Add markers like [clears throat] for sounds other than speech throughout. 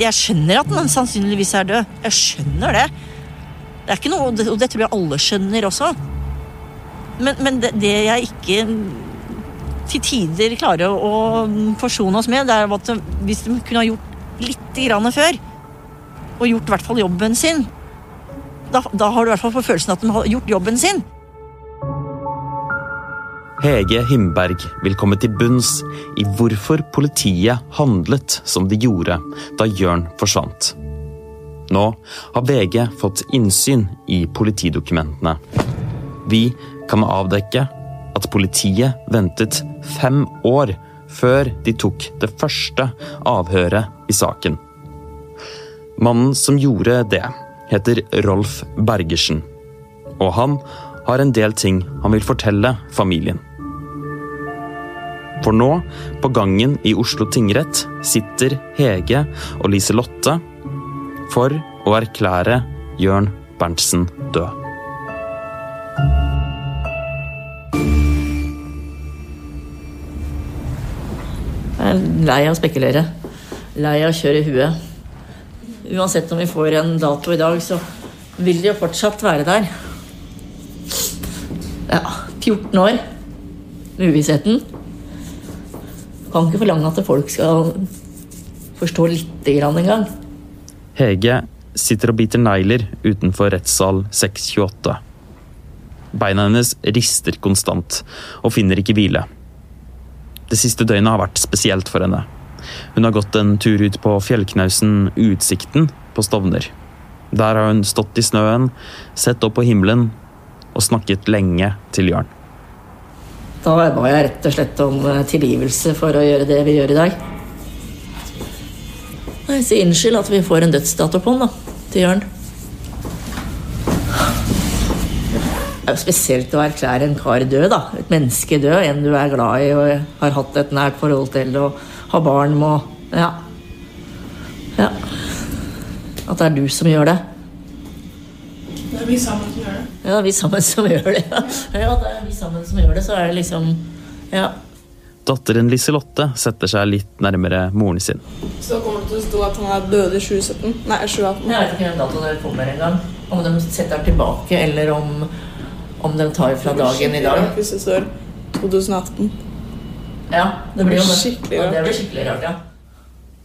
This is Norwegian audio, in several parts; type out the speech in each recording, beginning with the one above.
jeg skjønner at den sannsynligvis er død. Jeg skjønner det. Det er ikke noe, Og det tror jeg alle skjønner også. Men, men det, det, jeg ikke til tider klarer å forsone oss med, det er at hvis de kunne ha gjort litt grann før, og gjort i hvert fall jobben sin, da, da har du i hvert fall på følelsen at de har gjort jobben sin. Hege Himberg vil komme til bunns i hvorfor politiet handlet som de gjorde da Jørn forsvant. Nå har VG fått innsyn i politidokumentene. Vi kan avdekke at politiet ventet fem år før de tok det første avhøret i saken. Mannen som gjorde det, heter Rolf Bergersen. Og han har en del ting han vil fortelle familien. For nå, på gangen i Oslo tingrett, sitter Hege og Lise-Lotte for å erklære Jørn Berntsen død. Jeg er lei av å spekulere. Lei av å kjøre i huet. Uansett om vi får en dato i dag, så vil det jo fortsatt være der. Ja, 14 år uvissheten. Kan ikke forlange at folk skal forstå lite grann engang. Hege sitter og biter negler utenfor rettssal 628. Beina hennes rister konstant og finner ikke hvile. Det siste døgnet har vært spesielt for henne. Hun har gått en tur ut på fjellknausen Utsikten på Stovner. Der har hun stått i snøen, sett opp på himmelen og snakket lenge til Jørn. Da ba jeg rett og slett om eh, tilgivelse for å gjøre det vi gjør i dag. Jeg sier unnskyld at vi får en dødsdato på den, da, til Jørn. Det er jo spesielt å erklære en kar død, da. Et menneske død. En du er glad i og har hatt et nært forhold til og har barn med Ja. ja. At det er du som gjør det. Det er vi sammen det. Ja, vi sammen som gjør det. Ja, det er vi sammen som gjør det, så er det liksom Ja. Datteren Liselotte setter seg litt nærmere moren sin. Så da kommer det til å stå at han er død i 2017. Nei, 2018. Jeg vet ikke hvem datoen dere kommer engang. Om de setter tilbake, eller om, om de tar fra dagen i dag. Hvis det står 2018. Ja, det blir jo det. Skikkelig Ja, rart. det blir skikkelig rart, ja.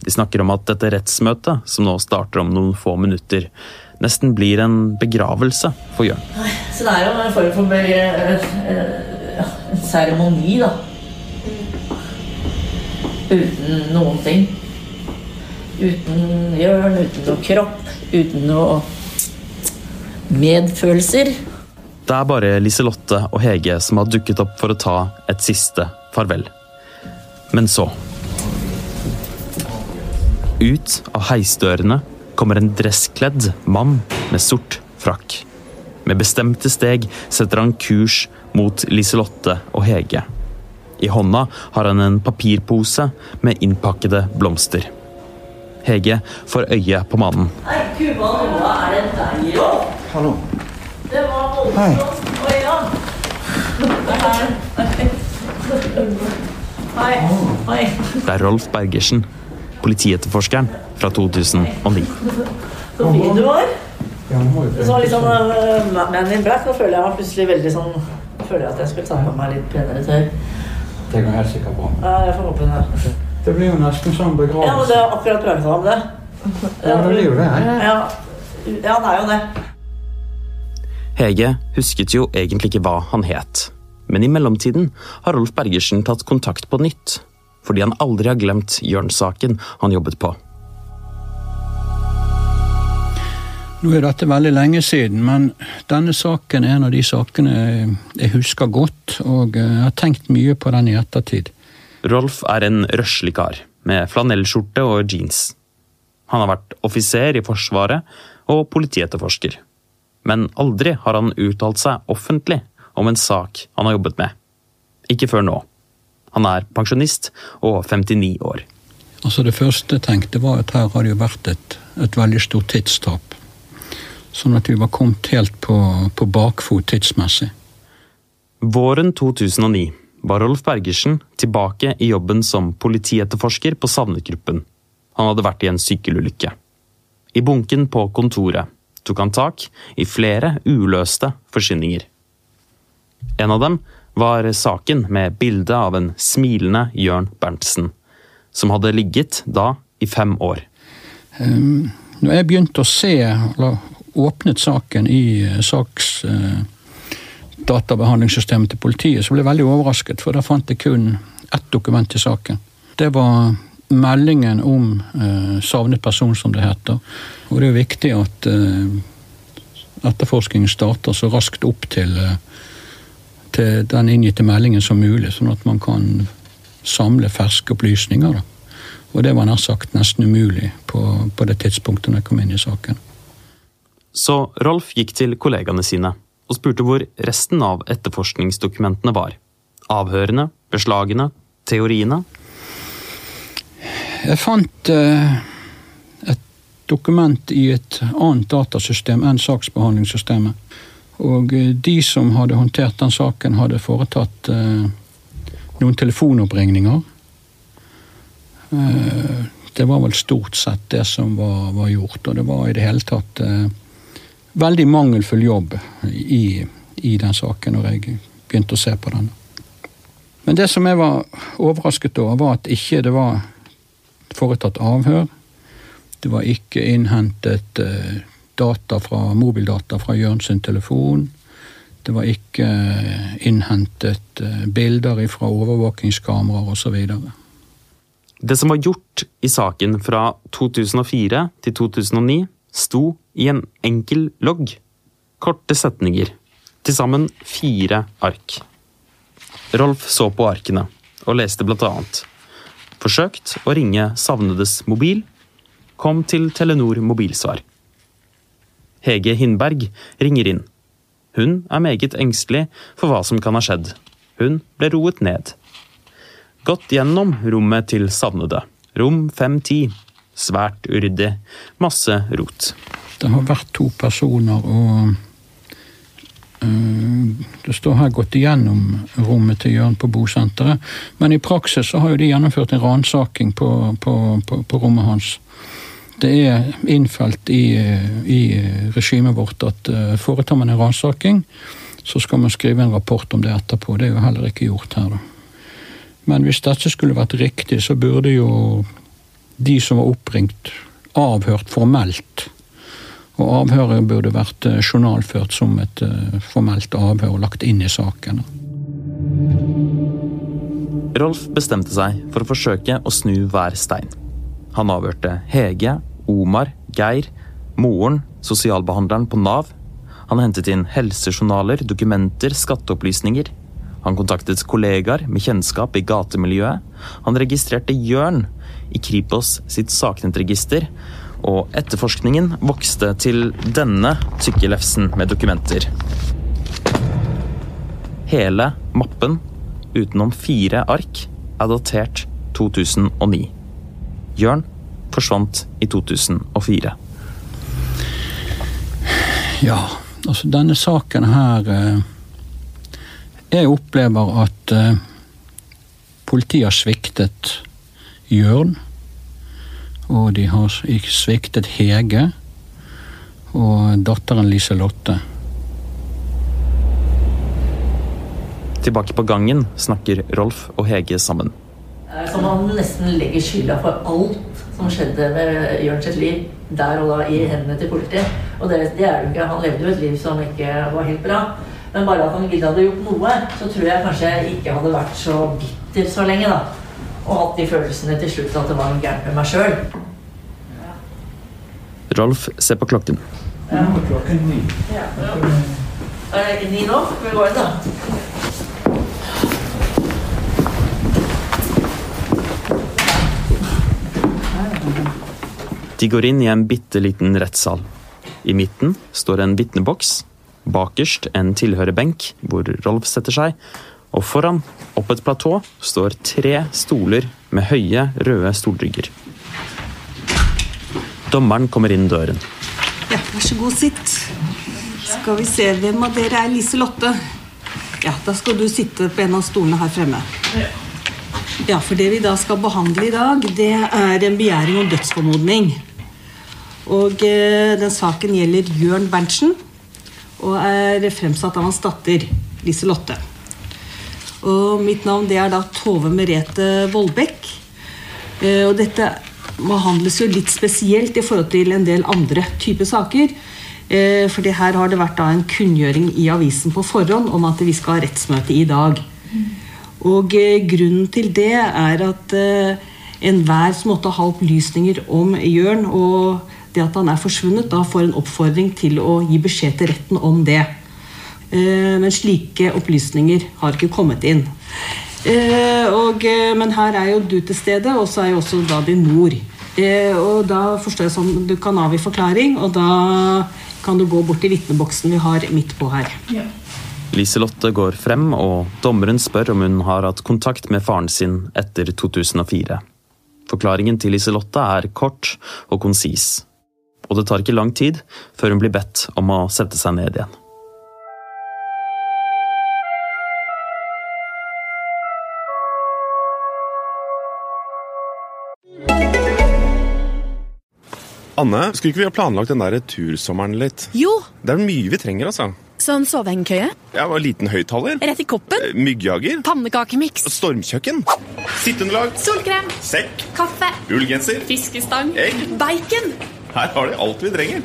De snakker om at dette rettsmøtet, som nå starter om noen få minutter, nesten blir en begravelse for Jørn. Så det er jo en form for eh, eh, en seremoni, da. Uten noen ting. Uten Jørn, uten noe kropp, uten noe medfølelser. Det er bare Liselotte og Hege som har dukket opp for å ta et siste farvel. Men så Ut av heisdørene kommer en dresskledd mann med sort frakk. Med bestemte steg setter han kurs mot Liselotte og Hege. I hånda har han en papirpose med innpakkede blomster. Hege får øye på mannen. Hei, Kuba Noa, er det deg òg? Hallo. Det var voldsomt. Oi, ja. Hei. Hei. Det er Rolf Bergersen, politietterforskeren fra 2009. Så fin du var. Du så litt sånn uh, Man in Black. Nå føler jeg meg plutselig veldig sånn føler jeg at jeg skulle ta på meg litt penere tøy. Det går helt sikkert på. Ja, jeg får håpe det. Det blir jo nesten sånn Ja, men begravelse. det er akkurat prata om det. Ja, det blir jo det. Ja, ja, det er jo det. Hege husket jo egentlig ikke hva han het. Men i mellomtiden har Rolf Bergersen tatt kontakt på nytt. Fordi han aldri har glemt Jørn-saken han jobbet på. Nå er dette veldig lenge siden, men denne saken er en av de sakene jeg husker godt, og jeg har tenkt mye på den i ettertid. Rolf er en røslig kar, med flanellskjorte og jeans. Han har vært offiser i Forsvaret og politietterforsker. Men aldri har han uttalt seg offentlig om en sak han har jobbet med. Ikke før nå. Han er pensjonist og 59 år. Altså Det første jeg tenkte, var at her har det jo vært et, et veldig stort tidstap. Sånn at vi var kommet helt på, på bakfot tidsmessig. Våren 2009 var Rolf Bergersen tilbake i jobben som politietterforsker på savnet-gruppen. Han hadde vært i en sykkelulykke. I bunken på kontoret tok han tak i flere uløste forsvinninger. En av dem var saken med bilde av en smilende Jørn Berntsen, som hadde ligget da i fem år. Um, når jeg begynte å se, eller åpnet saken i uh, saks... Uh, til politiet, så ble jeg veldig overrasket, for da fant jeg kun ett dokument i saken. Det var meldingen om uh, savnet person, som det heter. Og det er viktig at uh, etterforskningen starter så raskt opp til, til den inngitte meldingen som mulig, sånn at man kan samle ferske opplysninger. Da. Og det var nær sagt nesten umulig på, på det tidspunktet når jeg kom inn i saken. Så Rolf gikk til kollegaene sine og spurte hvor resten av etterforskningsdokumentene var. Avhørene, beslagene, teoriene. Jeg fant eh, et dokument i et annet datasystem enn saksbehandlingssystemet. Og eh, de som hadde håndtert den saken, hadde foretatt eh, noen telefonoppringninger. Eh, det var vel stort sett det som var, var, gjort, og det var i det hele tatt eh, veldig mangelfull jobb i, i den saken når jeg begynte å se på den. Men det som jeg var overrasket over, var at ikke det var foretatt avhør. Det var ikke innhentet eh, data fra, mobildata fra Jørn sin telefon. Det var ikke eh, innhentet eh, bilder fra overvåkingskameraer osv. Det som var gjort i saken fra 2004 til 2009, sto i en enkel logg. Korte setninger. Til sammen fire ark. Rolf så på arkene og leste blant annet. Forsøkt å ringe savnedes mobil. Kom til Telenor mobilsvar. Hege Hindberg ringer inn. Hun er meget engstelig for hva som kan ha skjedd. Hun ble roet ned. Gått gjennom rommet til savnede. Rom 510. Svært uryddig. Masse rot. Det har vært to personer, og uh, det står her gått igjennom rommet til Jørn på bosenteret. Men i praksis så har jo de gjennomført en ransaking på, på, på, på, rommet hans. Det er innfelt i, i regimet vårt at uh, foretar man en ransaking, så skal man skrive en rapport om det etterpå. Det er jo heller ikke gjort her, da. Men hvis dette skulle vært riktig, så burde jo de som var oppringt, avhørt formelt og avhøret burde vært eh, journalført som et eh, formelt avhør og lagt inn i saken. Rolf bestemte seg for å forsøke å snu hver stein. Han avhørte Hege, Omar, Geir, moren, sosialbehandleren på Nav. Han hentet inn helsejournaler, dokumenter, skatteopplysninger. Han kontaktet kollegaer med kjennskap i gatemiljøet. Han registrerte Jørn i Kripos sitt saknetregister og etterforskningen vokste til denne tykke lefsen med dokumenter. Hele mappen, utenom fire ark, er datert 2009. Jørn forsvant i 2004. Ja, altså denne saken her eh, Jeg opplever at eh, politiet har sviktet Jørn og de har sviktet Hege og datteren Liselotte. Tilbake på gangen snakker Rolf og Hege sammen. Som han nesten legger skylda for alt som skjedde med Jørn sitt liv der og da i hendene til politiet. Og det, det er jo ikke, Han levde jo et liv som ikke var helt bra. Men bare at han gidde hadde gjort noe, så tror jeg kanskje jeg ikke hadde vært så bitter så lenge. da og hatt de følelsene til slutt at det var noe gærent med meg sjøl. Rolf ser på klokken. Ja. Klokken ni. Ja. Er det ikke ni nå? Skal vi gå inn, da? De går inn i en bitte liten rettssal. I midten står en vitneboks. Bakerst en tilhørerbenk hvor Rolf setter seg, og foran, opp et platå, står tre stoler med høye, røde stolrygger. Dommeren kommer inn døren. Ja, vær så god, sitt. Skal vi se, hvem av dere er Liselotte? Ja, da skal du sitte på en av stolene her fremme. Ja, for det vi da skal behandle i dag, det er en begjæring om dødsformodning. Og eh, den saken gjelder Jørn Berntsen og er fremsatt av hans datter Liselotte. Og mitt navn det er da Tove Merete Vollbekk. Eh, og dette behandles jo litt spesielt i forhold til en del andre typer saker. Eh, fordi her har det vært da en kunngjøring i avisen på forhånd om at vi skal ha rettsmøte i dag. Og grunnen til det er at enhver som måtte ha opplysninger om Jørn, og det at han er forsvunnet, da får en oppfordring til å gi beskjed til retten om det. Eh, men slike opplysninger har ikke kommet inn. Eh, og, eh, men her er jo du til stede, og så er jo også da din mor. Eh, og da forstår jeg sånn du kan avgi forklaring, og da kan du gå bort til vitneboksen vi har midt på her. Liselotte går frem, og dommeren spør om hun har hatt kontakt med faren sin etter 2004. Forklaringen til Liselotte er kort og konsis. Og det tar ikke lang tid før hun blir bedt om å sette seg ned igjen. Anne, skulle ikke vi ha planlagt den der tursommeren litt? Jo, Det er mye vi trenger, altså. sånn sovehengekøye, Ja, og Liten høyttaler. rett i koppen, eh, Myggjager. pannekakemiks, Stormkjøkken. Sitteunderlag. solkrem, Sekk. kaffe, Ullgenser. fiskestang, Egg. bacon. Her har de alt vi trenger.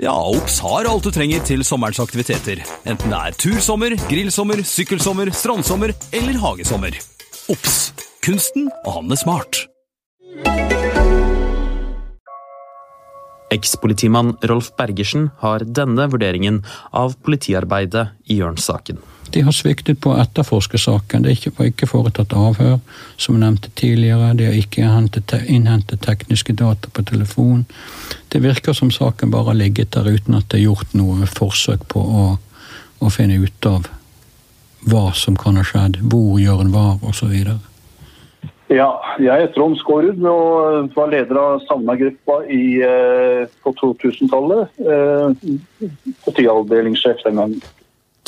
Ja, Ops har alt du trenger til sommerens aktiviteter. Enten det er tursommer, grillsommer, sykkelsommer, strandsommer eller hagesommer. Ops Kunsten å handle smart. Ekspolitimann Rolf Bergersen har denne vurderingen av politiarbeidet i Jørn-saken. De har sviktet på å etterforske saken. Det er ikke, ikke foretatt avhør, som nevnte tidligere. De har ikke innhentet, tekniske data på telefon. Det virker som saken bare har ligget der uten at det er gjort noe forsøk på å, å finne ut av hva som kan ha skjedd, hvor Jørn var, osv. Ja, jeg er Trond Skårud og var leder av Savna-gruppa eh, på 2000-tallet. Eh, Politiavdelingssjef den gangen.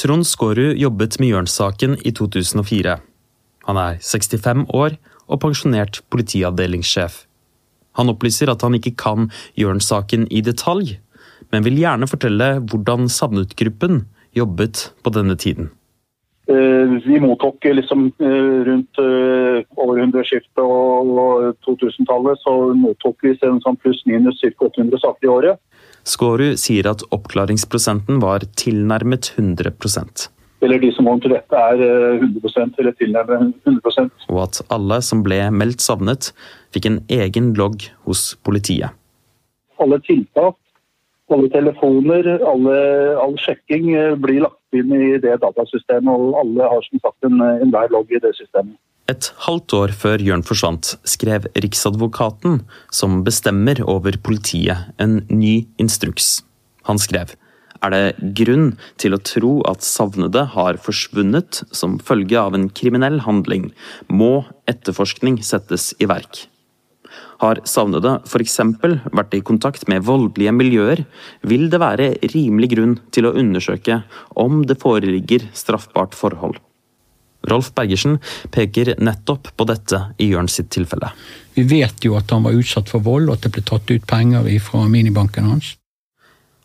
Trond Skårud jobbet med Jørn-saken i 2004. Han er 65 år og pensjonert politiavdelingssjef. Han opplyser at han ikke kan Jørn-saken i detalj, men vil gjerne fortelle hvordan Savnet-gruppen jobbet på denne tiden. Eh, Vi mottok eh, liksom eh, rundt århundreskiftet og 2000-tallet, så mottok vi sånn pluss-minus ca. 800 saker i året. Skårud sier at oppklaringsprosenten var tilnærmet 100% Eller de som kommer til dette er eh, 100% eller tilnærmet 100 og at alle som ble meldt savnet, fikk en egen logg hos politiet. Alle tiltak, alle telefoner, alle, all sjekking eh, blir lagt inn i det datasystemet, og alle har som sagt en, enhver logg i det systemet. Et halvt år før Jørn forsvant, skrev Riksadvokaten, som bestemmer over politiet, en ny instruks. Han skrev er det grunn til å tro at savnede har forsvunnet som følge av en kriminell handling, må etterforskning settes i verk. Har savnede f.eks. vært i kontakt med voldelige miljøer, vil det være rimelig grunn til å undersøke om det foreligger straffbart forhold. Rolf Bergersen peker nettopp på dette i Jørn sitt tilfelle. Vi vet jo at han var utsatt for vold, og at det ble tatt ut penger fra minibanken hans.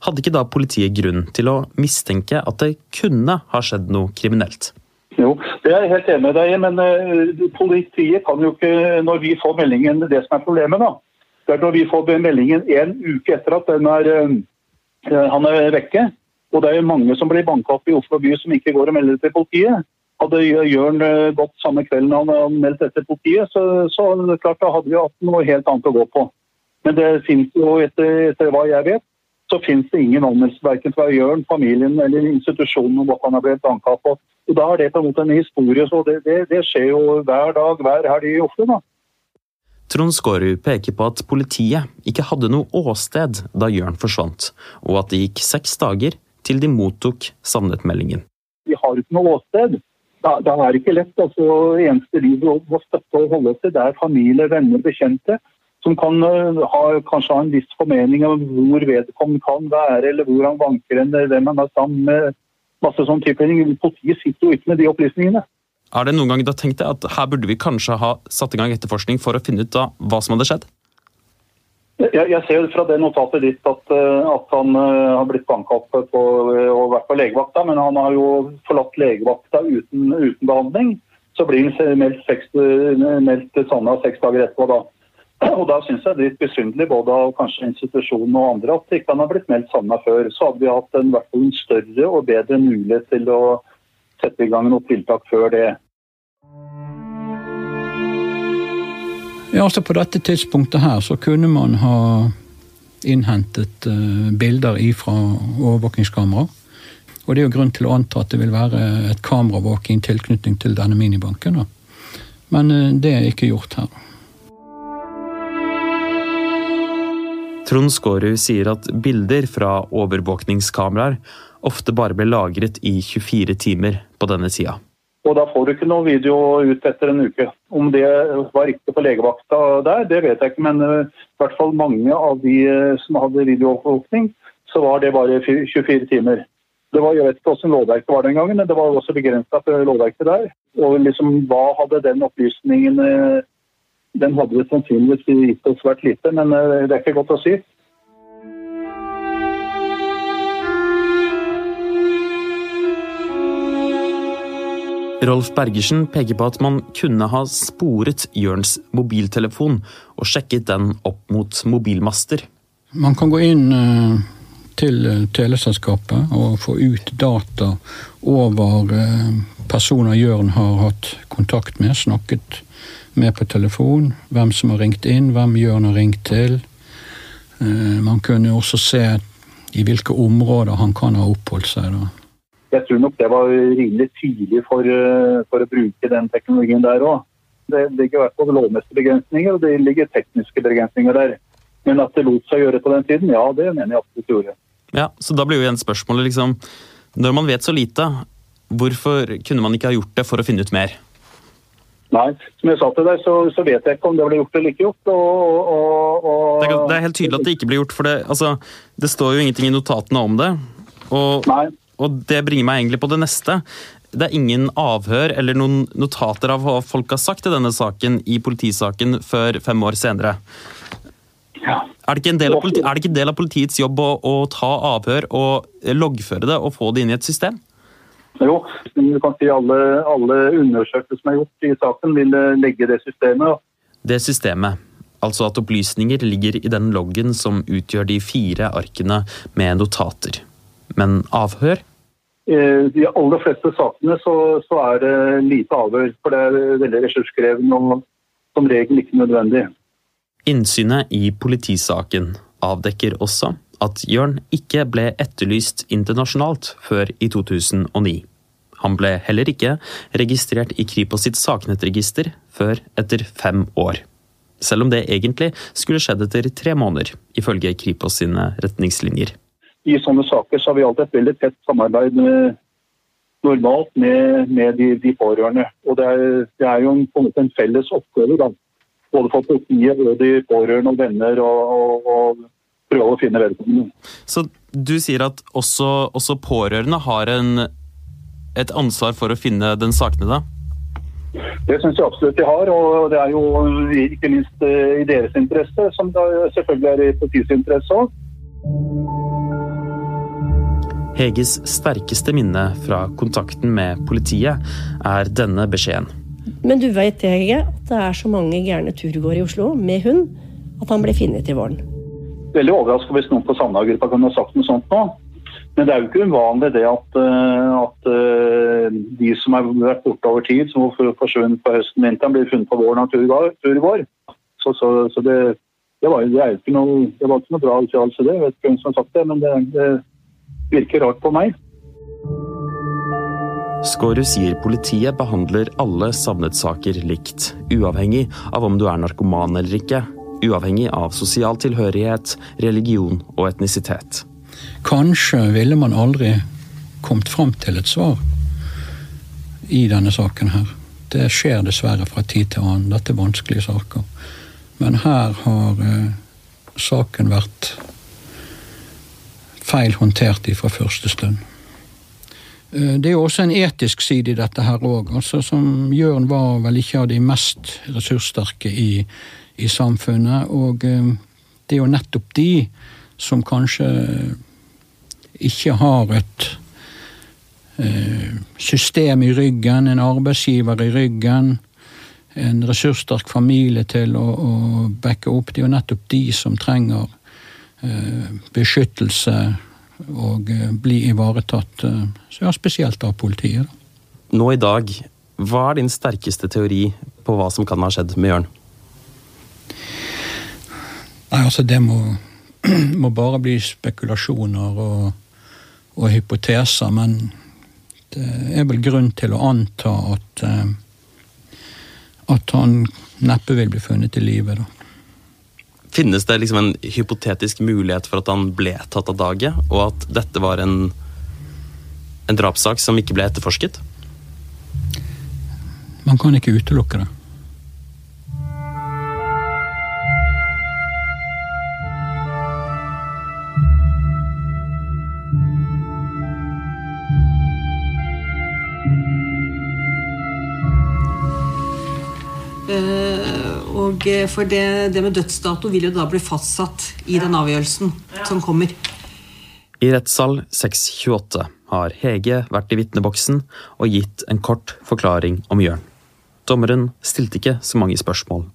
Hadde ikke da politiet grunn til å mistenke at det kunne ha skjedd noe kriminelt? Jo, det er jeg helt enig med deg i, men eh, politiet kan jo ikke, når vi får meldingen, det som er problemet da, det er når vi får meldingen en uke etter at den er, eh, han er vekke, og det er jo mange som blir banket opp i Oslo by som ikke går og melder til politiet. Hadde Jørn gått samme kvelden han han meldt etter politiet, så, så klart da hadde vi hatt noe helt annet å gå på. Men det finnes jo, etter, etter hva jeg vet, så finnes det ingen anmeldelse verken fra Jørn, familien eller institusjonen om hva han har blitt anklaget på. Og Da er det på en måte en historie, så det, det, det skjer jo hver dag, hver helg i Oslo. da. Trond Skårud peker på at politiet ikke hadde noe åsted da Jørn forsvant, og at det gikk seks dager til de mottok savnet-meldingen. Vi har ikke noe åsted. Da, da er det ikke lett. altså Eneste de må støtte og holde til, det er familie, venner, bekjente. Som kan øh, ha, kanskje ha en viss formening om hvor vedkommende kan være, eller hvor han vanker, eller hvem han er sammen med. masse sånn type. Politiet sitter jo ikke med de opplysningene. Er det noen gang har tenkt deg at her burde vi kanskje ha satt i gang etterforskning for å finne ut da hva som hadde skjedd? Jeg, jeg ser fra det notatet ditt at, eh, at han eh, har blitt banka opp på, eh, og vært på legevakta, men han har jo forlatt legevakta uten, uten behandling. Så blir han meldt, seks, meldt savna seks dager etterpå. da. Og Da syns jeg det er litt besynderlig både av kanskje institusjonen og andre at ikke han har blitt meldt savna før. Så hadde vi hatt en, en større og bedre mulighet til å sette i gang noen tiltak før det. Ja, altså På dette tidspunktet her så kunne man ha innhentet uh, bilder ifra overvåkingskamera. Og det er jo grunn til å anta at det vil være et kameravåk i tilknytning til denne minibanken. da. Men uh, det er ikke gjort her. Trond Skårud sier at bilder fra overvåkningskameraer ofte bare ble lagret i 24 timer på denne tida. Og da får du ikke noe video ut etter en uke. Om det var riktig på legevakta der, det vet jeg ikke, men uh, i hvert fall mange av de uh, som hadde videoovervåkning, så var det bare 24 timer. Det var, jeg vet ikke hvordan lovverket var den gangen, men det var også begrensa for lovverket der. Og liksom, hva hadde den opplysningen uh, Den hadde sannsynligvis gitt oss svært lite, men det er ikke godt å si. Rolf Bergersen peker på at man kunne ha sporet Jørns mobiltelefon og sjekket den opp mot mobilmaster. Man kan gå inn uh, til uh, teleselskapet og få ut data over uh, personer Jørn har hatt kontakt med, snakket med på telefon, hvem som har ringt inn, hvem Jørn har ringt til. Man kunne også se i hvilke områder han kan ha oppholdt seg. da jeg tror nok det var rimelig tydelig for, eh, for å bruke den teknologien der òg. Det ligger i hvert fall lovmessige begrensninger, og det ligger tekniske begrensninger der. Men at det lot seg gjøre på den tiden, ja, det mener jeg absolutt gjorde. Ja, Så da blir jo igjen spørsmålet, liksom Når man vet så lite, hvorfor kunne man ikke ha gjort det for å finne ut mer? Nei, som jeg sa til deg, så, så vet jeg ikke om det ble gjort eller ikke gjort. Og, og, og... Det, er, det, er, helt tydelig at det ikke ble gjort, for det, altså, det står jo ingenting i notatene om det. Og Nei og det bringer meg egentlig på det neste. Det er ingen avhør eller noen notater av hva folk har sagt i denne saken i politisaken før fem år senere. Ja. Er, det ikke en del av, politi, det ikke en del av politiets jobb å, å, ta avhør og loggføre det og få det inn i et system? Jo, du kan si alle, alle undersøkelser som er gjort i saken, vil legge det systemet. Det systemet, altså at opplysninger ligger i den loggen som utgjør de fire arkene med notater. Men avhør? I de aller fleste sakene så, så, er det lite avhør, for det er veldig ressurskrevende og som regel ikke nødvendig. Innsynet i politisaken avdekker også at Jørn ikke ble etterlyst internasjonalt før i 2009. Han ble heller ikke registrert i Kripos sitt saknettregister før etter fem år. Selv om det egentlig skulle skjedd etter tre måneder, ifølge Kripos sine retningslinjer i sånne saker så har vi alltid et veldig tett samarbeid med, normalt med, med de, de, pårørende. Og det er, det er jo en, på en måte en felles oppgave, da. både for politiet og de pårørende og venner, og prøve å finne vedkommende. Så du sier at også, også pårørende har en, et ansvar for å finne den sakene, da? Det syns jeg absolutt de har, og det er jo ikke minst eh, i deres interesse, som selvfølgelig er i politiets interesse òg. Heges sterkeste minne fra kontakten med politiet er denne beskjeden. Men du veit det, Hege, at det er så mange gærne turgåere i Oslo med hund at han ble funnet til våren. Veldig overraska hvis noen på Sandagruppa kunne ha sagt noe sånt nå. Men det er jo ikke uvanlig det at, eh, at eh, de som har vært borte over tid, som har forsvunnet på høsten vinteren, blir funnet på våren av turgåer. Så, så, så det, det, var, det, ikke noe, det var ikke noe bra uttalelse, det. Jeg vet ikke hvem som har sagt det, men det, det virker rart på meg. Skårud sier politiet behandler alle savnet-saker likt, uavhengig av om du er narkoman eller ikke, uavhengig av sosial tilhørighet, religion og etnisitet. Kanskje ville man aldri kommet fram til et svar i denne saken her. Det skjer dessverre fra tid til annen. Dette er vanskelige saker. Men her har eh, saken vært feil håndtert fra første stund. Eh, Det er jo også en etisk side i dette her òg. Altså, som Jørn var vel ikke av de mest ressurssterke i, i samfunnet. Og eh, det er jo nettopp de som kanskje ikke har et eh, system i ryggen, en arbeidsgiver i ryggen, en ressurssterk familie til å, å backe opp. Det er jo nettopp de som trenger beskyttelse og eh, bli ivaretatt, eh, så ja, spesielt av politiet. Nå i dag, hva er din sterkeste teori på hva som kan ha skjedd med Jørn? Nei, altså det må, [clears throat] må bare bli spekulasjoner og, og hypoteser, men det er vel grunn til å anta at eh, at han neppe vil bli funnet i live. da. Finnes det liksom en hypotetisk mulighet for at han ble tatt av dage, og at dette var en, en drapssak som ikke ble etterforsket? Man kan ikke utelukke det. For det, det med dødsdato vil jo da bli fastsatt i den avgjørelsen som kommer. I rettssal 628 har Hege vært i vitneboksen og gitt en kort forklaring om Jørn. Dommeren stilte ikke så mange spørsmål.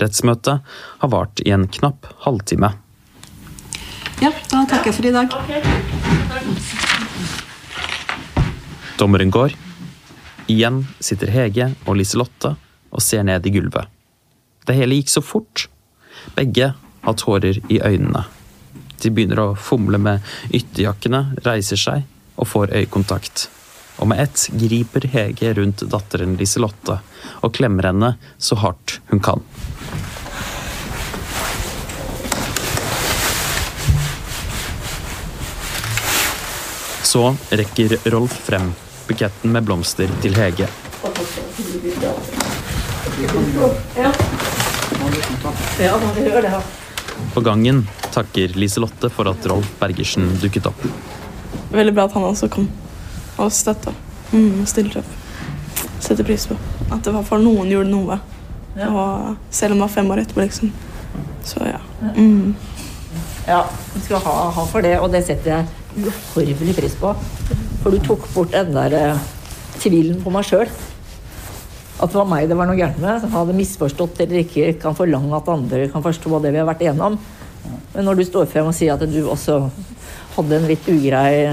Rettsmøtet har vart i en knapp halvtime. Ja, da takker jeg for i dag. Dommeren går. Igjen sitter Hege og Liselotte og ser ned i gulvet. Det hele gikk så fort. Begge har tårer i øynene. De begynner å fomle med ytterjakkene, reiser seg og får øyekontakt. Og med ett griper Hege rundt datteren Liselotte og klemmer henne så hardt hun kan. Så rekker Rolf frem buketten med blomster til Hege. Ja. Ja, man gjør det. På gangen takker Liselotte for at Rolf Bergersen dukket opp. Veldig bra at han også kom og støtta. Mm, stilte opp. Setter pris på at det var for noen gjorde noe. Og selv om det var fem år etterpå, liksom. Så ja. Mm. Ja, du skal ha, ha for det, og det setter jeg uhorvelig pris på. For du tok bort den der eh, tvilen på meg sjøl. At det var meg det var noe gærent med, som hadde misforstått eller ikke kan forlange at andre kan forstå det vi har vært igjennom. Men når du står frem og sier at du også hadde en litt ugrei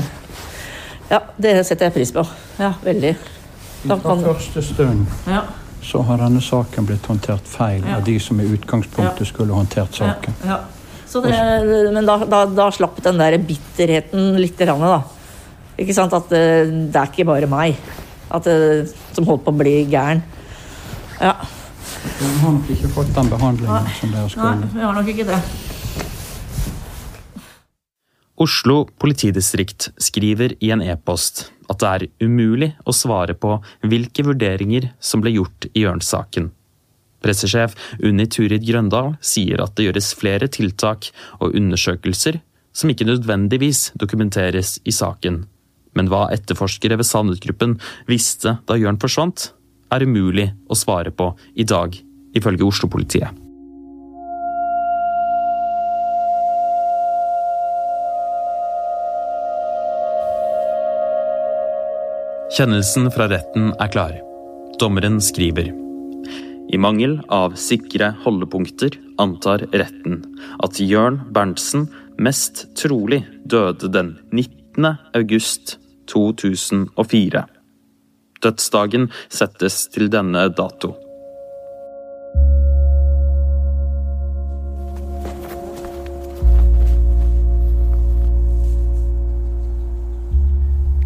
Ja, det setter jeg pris på. Ja, veldig. Da Fra kan- første stund Ja. så har denne saken blitt håndtert feil Ja. av de som i utgangspunktet skulle håndtert saken. Ja. Så det, men da, da, da slapp den der bitterheten litt, grann, da. Ikke sant? At det, det er ikke bare meg at, eh, som holdt på å bli gæren. Ja. Hun har nok ikke fått den behandlingen som dere Nei, vi har nok ikke det. Oslo politidistrikt skriver i en e-post at det er umulig å svare på hvilke vurderinger som ble gjort i Jørn-saken. Pressesjef Unni Turid Grøndal sier at det gjøres flere tiltak og undersøkelser som ikke nødvendigvis dokumenteres i saken. Men hva etterforskere ved Sandut-gruppen visste da Jørn forsvant, er umulig å svare på i dag, ifølge Oslo-politiet. Kjennelsen fra retten er klar. Dommeren skriver. I mangel av sikre holdepunkter antar retten at Jørn Berntsen mest trolig døde den 19. august 2004. Dødsdagen settes til denne dato.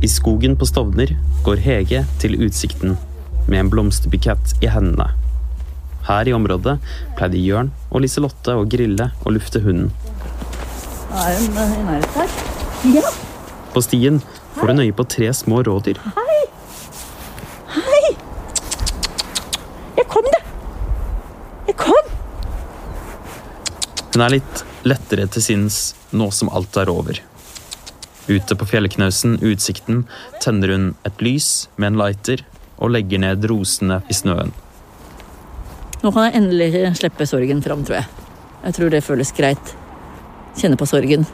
I skogen på Stovner går Hege til utsikten med en blomsterbukett i hendene. Her i området pleide Jørn og Liselotte å grille og lufte hunden. Er hun i nærheten her? Ja. På stien får hun øye på tre små rådyr. Hei! Hei! Jeg kom, det! Jeg kom! Hun er litt lettere til sinns nå som alt er over. Ute på fjellknausen Utsikten tenner hun et lys med en lighter og legger ned rosene i snøen. Nå kan jeg endelig slippe sorgen fram, tror jeg. Jeg tror det føles greit. Kjenne på sorgen.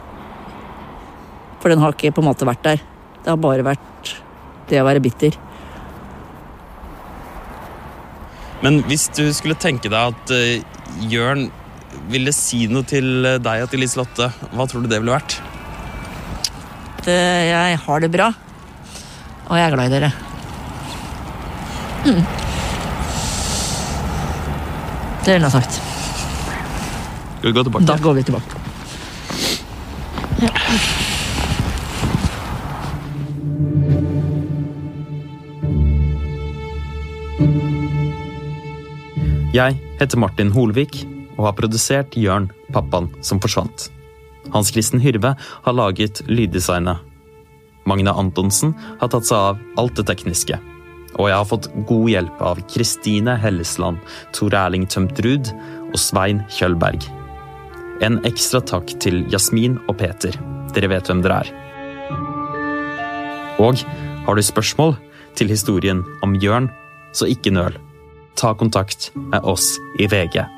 For den har ikke på en måte vært der. Det har bare vært det å være bitter. Men hvis du skulle tenke deg at uh, Jørn ville si noe til eh, deg og til Liselotte, hva tror du det ville vært? Eh, jeg har det bra. Og jeg er glad i dere. Mm. Det ville jeg sagt. Skal vi gå tilbake? Da går vi tilbake. Ja. Jeg heter Martin Holvik og har produsert Jørn, pappaen som forsvant. Hans Kristen Hyrve har laget lyddesignet. Magne Antonsen har tatt seg av alt det tekniske. Og jeg har fått god hjelp av Kristine Hellesland, Tor Erling Tømtrud og Svein Kjølberg. En ekstra takk til Jasmin og Peter. Dere vet hvem dere er. Og har du spørsmål til historien om Jørn, så ikke nøl. Ta kontakt med oss i VG.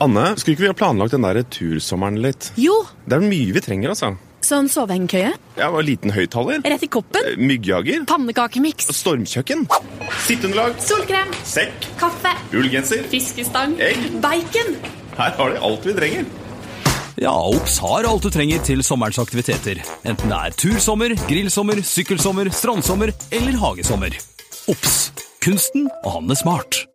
Anne, skulle ikke vi ha planlagt den der tursommeren litt? Jo, Det er mye vi trenger, altså. sånn sovehengekøye, Ja, og Liten høyttaler. rett i koppen, eh, Myggjager. pannekakemiks, Stormkjøkken. Sitteunderlag. solkrem, Sekk. kaffe, Ullgenser. fiskestang, Egg. bacon. Her har de alt vi trenger. Ja, Ops har alt du trenger til sommerens aktiviteter. Enten det er tursommer, grillsommer, sykkelsommer, strandsommer eller hagesommer. Ops Kunsten å handle smart.